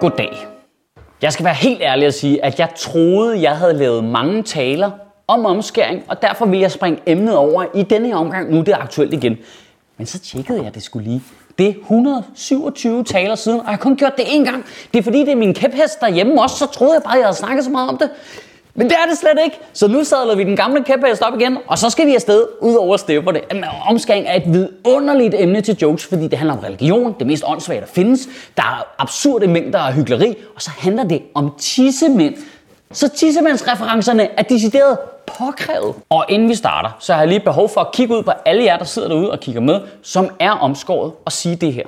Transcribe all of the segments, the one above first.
Goddag. Jeg skal være helt ærlig at sige, at jeg troede, jeg havde lavet mange taler om omskæring, og derfor vil jeg springe emnet over i denne her omgang. Nu det er aktuelt igen. Men så tjekkede jeg det skulle lige. Det er 127 taler siden, og jeg har kun gjort det én gang. Det er fordi, det er min kæphest derhjemme også, så troede jeg bare, jeg havde snakket så meget om det. Men det er det slet ikke. Så nu sadler vi den gamle kæphest op igen, og så skal vi afsted ud over stepperne. Omskæring er et vidunderligt emne til jokes, fordi det handler om religion, det mest åndssvage, der findes. Der er absurde mængder af hyggeleri, og så handler det om tissemænd. Så tissemandsreferencerne er decideret påkrævet. Og inden vi starter, så har jeg lige behov for at kigge ud på alle jer, der sidder derude og kigger med, som er omskåret, og sige det her.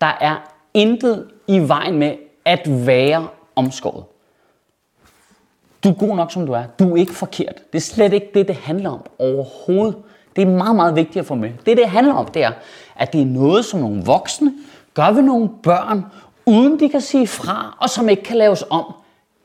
Der er intet i vejen med at være omskåret. Du er god nok, som du er. Du er ikke forkert. Det er slet ikke det, det handler om overhovedet. Det er meget, meget vigtigt at få med. Det, det handler om, det er, at det er noget, som nogle voksne gør ved nogle børn, uden de kan sige fra, og som ikke kan laves om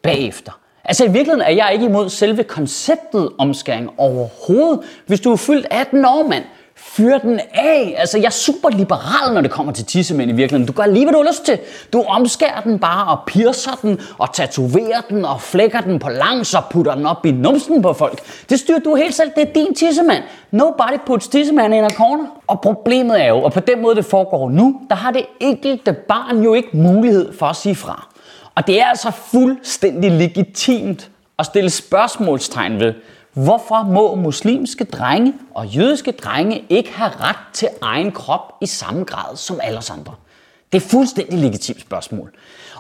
bagefter. Altså i virkeligheden er jeg ikke imod selve konceptet omskæring overhovedet. Hvis du er fyldt 18 år, mand, fyr den af. Altså, jeg er super liberal, når det kommer til tissemænd i virkeligheden. Du gør lige, hvad du har lyst til. Du omskærer den bare og piercer den og tatoverer den og flækker den på langs og putter den op i numsen på folk. Det styrer du helt selv. Det er din tissemand. Nobody puts tissemand in a corner. Og problemet er jo, og på den måde det foregår nu, der har det enkelte barn jo ikke mulighed for at sige fra. Og det er altså fuldstændig legitimt at stille spørgsmålstegn ved, Hvorfor må muslimske drenge og jødiske drenge ikke have ret til egen krop i samme grad som alle os andre? Det er fuldstændig legitimt spørgsmål.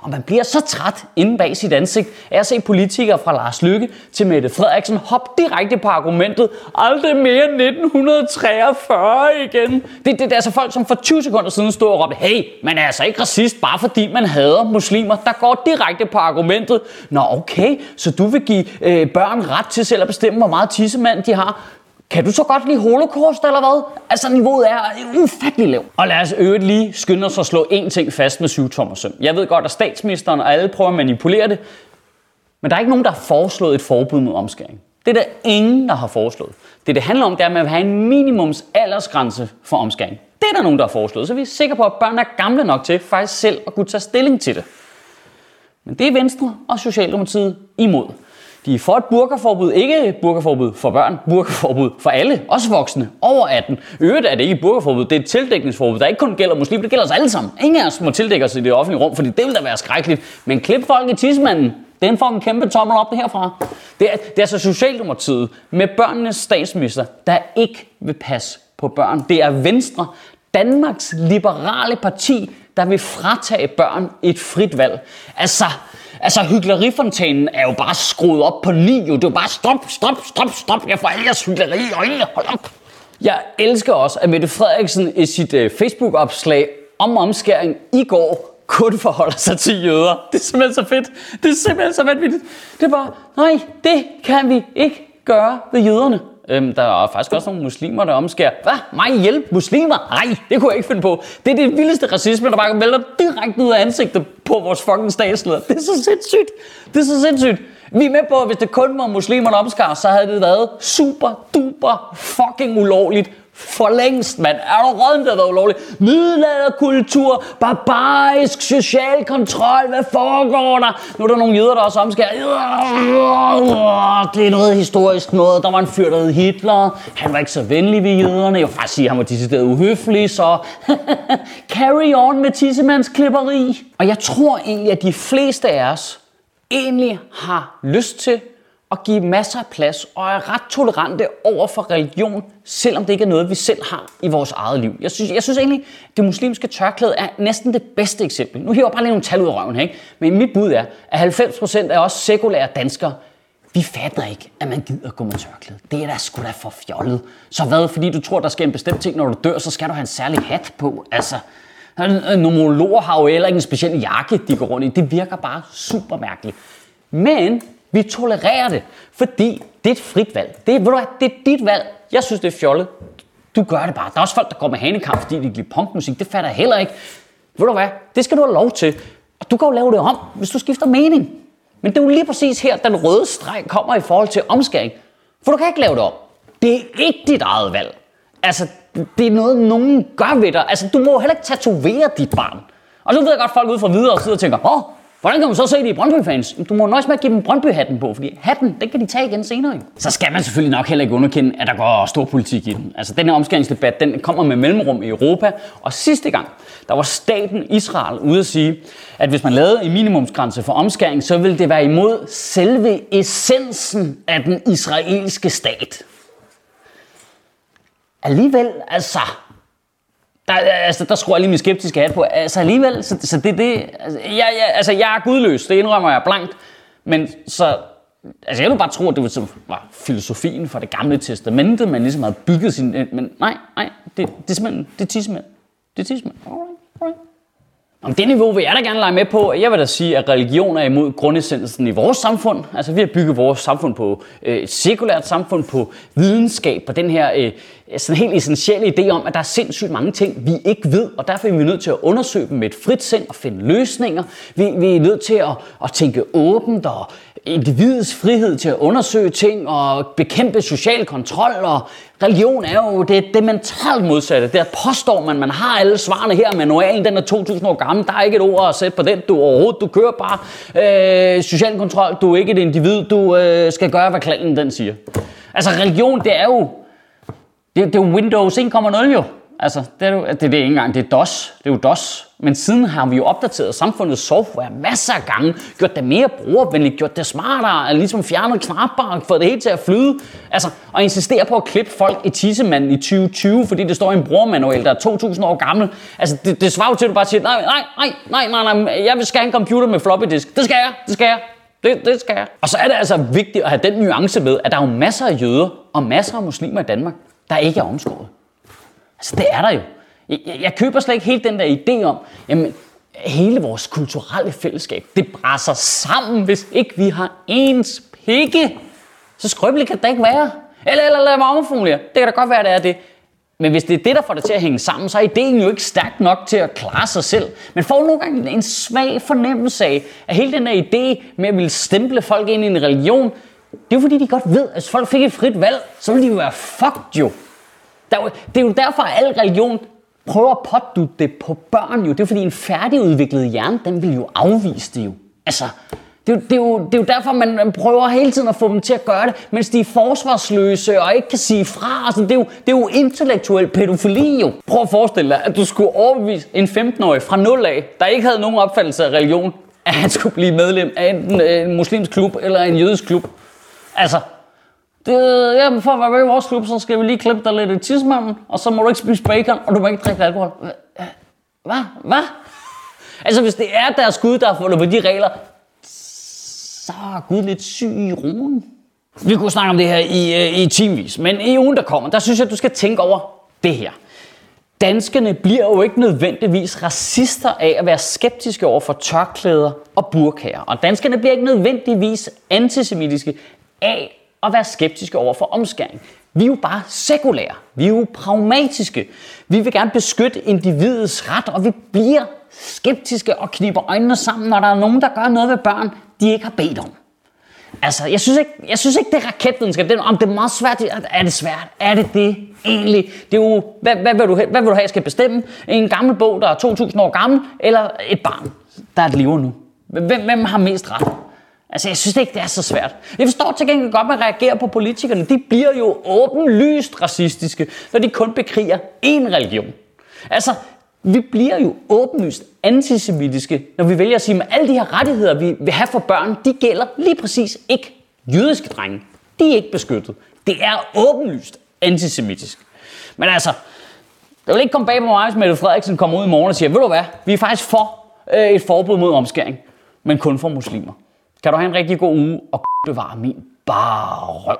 Og man bliver så træt inde bag sit ansigt af at se politikere fra Lars Lykke til Mette Frederiksen hoppe direkte på argumentet, aldrig mere 1943 igen. Det, det, det er altså folk, som for 20 sekunder siden stod og råbte, hey, man er altså ikke racist, bare fordi man hader muslimer, der går direkte på argumentet. Nå okay, så du vil give øh, børn ret til selv at bestemme, hvor meget tissemand de har. Kan du så godt lide holocaust, eller hvad? Altså, niveauet er ufattelig lavt. Og lad os øvrigt lige skynde os at slå én ting fast med syv tommer søm. Jeg ved godt, at statsministeren og alle prøver at manipulere det, men der er ikke nogen, der har foreslået et forbud mod omskæring. Det er der ingen, der har foreslået. Det, det handler om, det er, at man vil have en minimums aldersgrænse for omskæring. Det er der nogen, der har foreslået, så vi er sikre på, at børn er gamle nok til faktisk selv at kunne tage stilling til det. Men det er Venstre og Socialdemokratiet imod. De er for et burkaforbud, ikke burkaforbud for børn, burkaforbud for alle, også voksne, over 18. Øvrigt er det ikke burkaforbud, det er et tildækningsforbud, der ikke kun gælder muslimer, det gælder os alle sammen. Ingen af os må tildække os i det offentlige rum, fordi det vil da være skrækkeligt. Men klip folk i tismanden, den får en kæmpe tommel op herfra. Det er, det er altså Socialdemokratiet med børnenes statsminister, der ikke vil passe på børn. Det er Venstre, Danmarks liberale parti, der vil fratage børn et frit valg. Altså, Altså, hyggelerifontanen er jo bare skruet op på ni, jo. Det er jo bare stop, stop, stop, stop. Jeg får alle jeres hyggeleri i øjnene. Hold op. Jeg elsker også, at Mette Frederiksen i sit uh, Facebook-opslag om omskæring i går kun forholder sig til jøder. Det er simpelthen så fedt. Det er simpelthen så vanvittigt. Det er bare, nej, det kan vi ikke gøre ved jøderne. Øhm, der er faktisk også nogle muslimer, der omskærer. Hvad? Mig hjælp? Muslimer? Nej, det kunne jeg ikke finde på. Det er det vildeste racisme, der bare vælter direkte ud af ansigtet på vores fucking statsleder. Det er så sindssygt. Det er så sindssygt. Vi er med på, at hvis det kun var muslimer, der omskar, så havde det været super duper fucking ulovligt for længst, mand. Er du råden, der ulovligt? Middelalderkultur, barbarisk, social kontrol, hvad foregår der? Nu er der nogle jøder, der også omskærer. Det er noget historisk noget. Der var en fyr, der hed Hitler. Han var ikke så venlig ved jøderne. Jeg vil faktisk sige, at han var decideret uhøflig, så carry on med tissemandsklipperi. Og jeg tror egentlig, at de fleste af os egentlig har lyst til at give masser af plads og er ret tolerante over for religion, selvom det ikke er noget, vi selv har i vores eget liv. Jeg synes, jeg synes egentlig, det muslimske tørklæde er næsten det bedste eksempel. Nu hiver jeg bare lige nogle tal ud af røven, ikke? men mit bud er, at 90% af os sekulære danskere, vi fatter ikke, at man gider gå med tørklæde. Det er da sgu da for fjollet. Så hvad, fordi du tror, der sker en bestemt ting, når du dør, så skal du have en særlig hat på? Altså, nomologer har jo heller ikke en speciel jakke, de går rundt i. Det virker bare super mærkeligt. Men vi tolererer det, fordi det er et frit valg. Det, ved du hvad, det er dit valg. Jeg synes, det er fjollet. Du gør det bare. Der er også folk, der går med hanekamp, fordi de giver punkmusik. Det fatter jeg heller ikke. Ved du hvad, det skal du have lov til. Og du kan jo lave det om, hvis du skifter mening. Men det er jo lige præcis her, den røde streg kommer i forhold til omskæring. For du kan ikke lave det om. Det er ikke dit eget valg. Altså, det er noget, nogen gør ved dig. Altså, du må heller ikke tatovere dit barn. Og så ved jeg godt, at folk ude fra videre og sidder og tænker, åh, hvordan kan man så se det i Brøndby-fans? Du må nøjes med at give dem Brøndby-hatten på, fordi hatten, den kan de tage igen senere. Så skal man selvfølgelig nok heller ikke underkende, at der går stor politik i den. Altså, den her omskæringsdebat, den kommer med mellemrum i Europa. Og sidste gang, der var staten Israel ude at sige, at hvis man lavede en minimumsgrænse for omskæring, så ville det være imod selve essensen af den israelske stat. Alligevel, altså, der, altså, der skruer jeg lige min skeptiske hat på. Altså alligevel, så, så det det... Altså jeg, jeg, altså, jeg er gudløs, det indrømmer jeg blankt. Men så... Altså jeg ville bare tro, at det var, var filosofien fra det gamle testamente, man ligesom havde bygget sin... Men nej, nej, det, det er simpelthen... Det er tidsmænd. Det er tidsmænd. Alright, alright. Om det niveau vil jeg da gerne lege med på. Jeg vil da sige, at religion er imod grundessensen i vores samfund. Altså vi har bygget vores samfund på øh, et sekulært samfund, på videnskab, på den her øh, sådan helt essentielle idé om, at der er sindssygt mange ting, vi ikke ved, og derfor er vi nødt til at undersøge dem med et frit sind og finde løsninger. Vi, vi er nødt til at, at tænke åbent og individets frihed til at undersøge ting og bekæmpe social kontrol og religion er jo det, det mentalt modsatte. Der påstår man, man har alle svarene her. Manualen den er 2000 år gammel. Der er ikke et ord at sætte på den. Du overhovedet, du kører bare øh, social kontrol. Du er ikke et individ. Du øh, skal gøre, hvad klanen den siger. Altså religion, det er jo, det, det er jo Windows 1.0 jo. Altså, det er, jo, det, det er ikke engang, det er DOS. Det er jo DOS. Men siden har vi jo opdateret samfundets software masser af gange, gjort det mere brugervenligt, gjort det smartere, ligesom fjernet knapper og fået det hele til at flyde. Altså, og insistere på at klippe folk i tissemanden i 2020, fordi det står i en brugermanual, der er 2000 år gammel. Altså, det, det svarer til, at du bare siger, nej, nej, nej, nej, nej, nej, jeg vil skal have en computer med floppy disk. Det skal jeg, det skal jeg. Det, det skal jeg. Og så er det altså vigtigt at have den nuance med, at der er jo masser af jøder og masser af muslimer i Danmark, der ikke er omskåret. Altså, det er der jo. Jeg, jeg køber slet ikke helt den der idé om, jamen, hele vores kulturelle fællesskab, det brænder sammen, hvis ikke vi har ens pikke. Så skrøbeligt kan det ikke være. Eller, eller lad mig omformulere. Det kan da godt være, det er det. Men hvis det er det, der får det til at hænge sammen, så er ideen jo ikke stærk nok til at klare sig selv. Men får nogle gange en svag fornemmelse af, at hele den her idé med at ville stemple folk ind i en religion, det er jo fordi, de godt ved, at hvis folk fik et frit valg, så ville de jo være fucked jo. Det er jo derfor, at al religion prøver at pådutte det på børn jo. Det er fordi en færdigudviklet hjerne, den vil jo afvise det jo. Altså, det er, det, er jo, det er jo derfor, man prøver hele tiden at få dem til at gøre det, mens de er forsvarsløse og ikke kan sige fra. Altså, det, er jo, det er jo intellektuel pædofili jo. Prøv at forestille dig, at du skulle overbevise en 15-årig fra 0 af, der ikke havde nogen opfattelse af religion, at han skulle blive medlem af enten en muslimsk klub eller en jødisk klub. Altså, det, ja, for at være med i vores klub, så skal vi lige klippe dig lidt i tidsmanden, og så må du ikke spise bacon, og du må ikke drikke alkohol. Hvad? Hvad? Altså, hvis det er deres Gud, der har fundet på de regler, så er Gud lidt syg i roen. Vi kunne snakke om det her i, øh, i timevis, men i ugen, der kommer, der synes jeg, du skal tænke over det her. Danskerne bliver jo ikke nødvendigvis racister af at være skeptiske over for tørklæder og burkager. Og danskerne bliver ikke nødvendigvis antisemitiske af at være skeptiske over for omskæring. Vi er jo bare sekulære. Vi er jo pragmatiske. Vi vil gerne beskytte individets ret, og vi bliver skeptiske og kniber øjnene sammen, når der er nogen, der gør noget ved børn, de ikke har bedt om. Altså, jeg synes ikke, jeg synes ikke det er raketvidenskab. Det er, om det er meget svært. Er det svært? Er det det egentlig? Det er jo, hvad, hvad, vil du, hvad vil du have, jeg skal bestemme? En gammel bog, der er 2.000 år gammel, eller et barn, der er et nu? Hvem, hvem har mest ret? Altså, jeg synes ikke, det er så svært. Jeg forstår til gengæld godt, at man reagerer på politikerne. De bliver jo åbenlyst racistiske, når de kun bekriger én religion. Altså, vi bliver jo åbenlyst antisemitiske, når vi vælger at sige, at alle de her rettigheder, vi vil have for børn, de gælder lige præcis ikke jødiske drenge. De er ikke beskyttet. Det er åbenlyst antisemitisk. Men altså, det vil ikke komme bag på mig, hvis Mette Frederiksen kommer ud i morgen og siger, ved du hvad, vi er faktisk for øh, et forbud mod omskæring, men kun for muslimer. Kan du have en rigtig god uge og bevare min bare røv.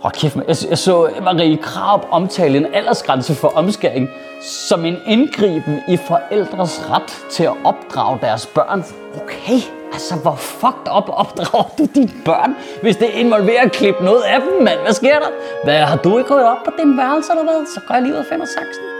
Hold kæft, man. Jeg, jeg så Marie Krab omtale en aldersgrænse for omskæring som en indgriben i forældres ret til at opdrage deres børn. Okay, altså hvor fucked up opdrager du dine børn, hvis det involverer at klippe noget af dem, mand? Hvad sker der? Hvad, har du ikke gået op på din værelse eller hvad? Så går jeg lige ud og finder saksen.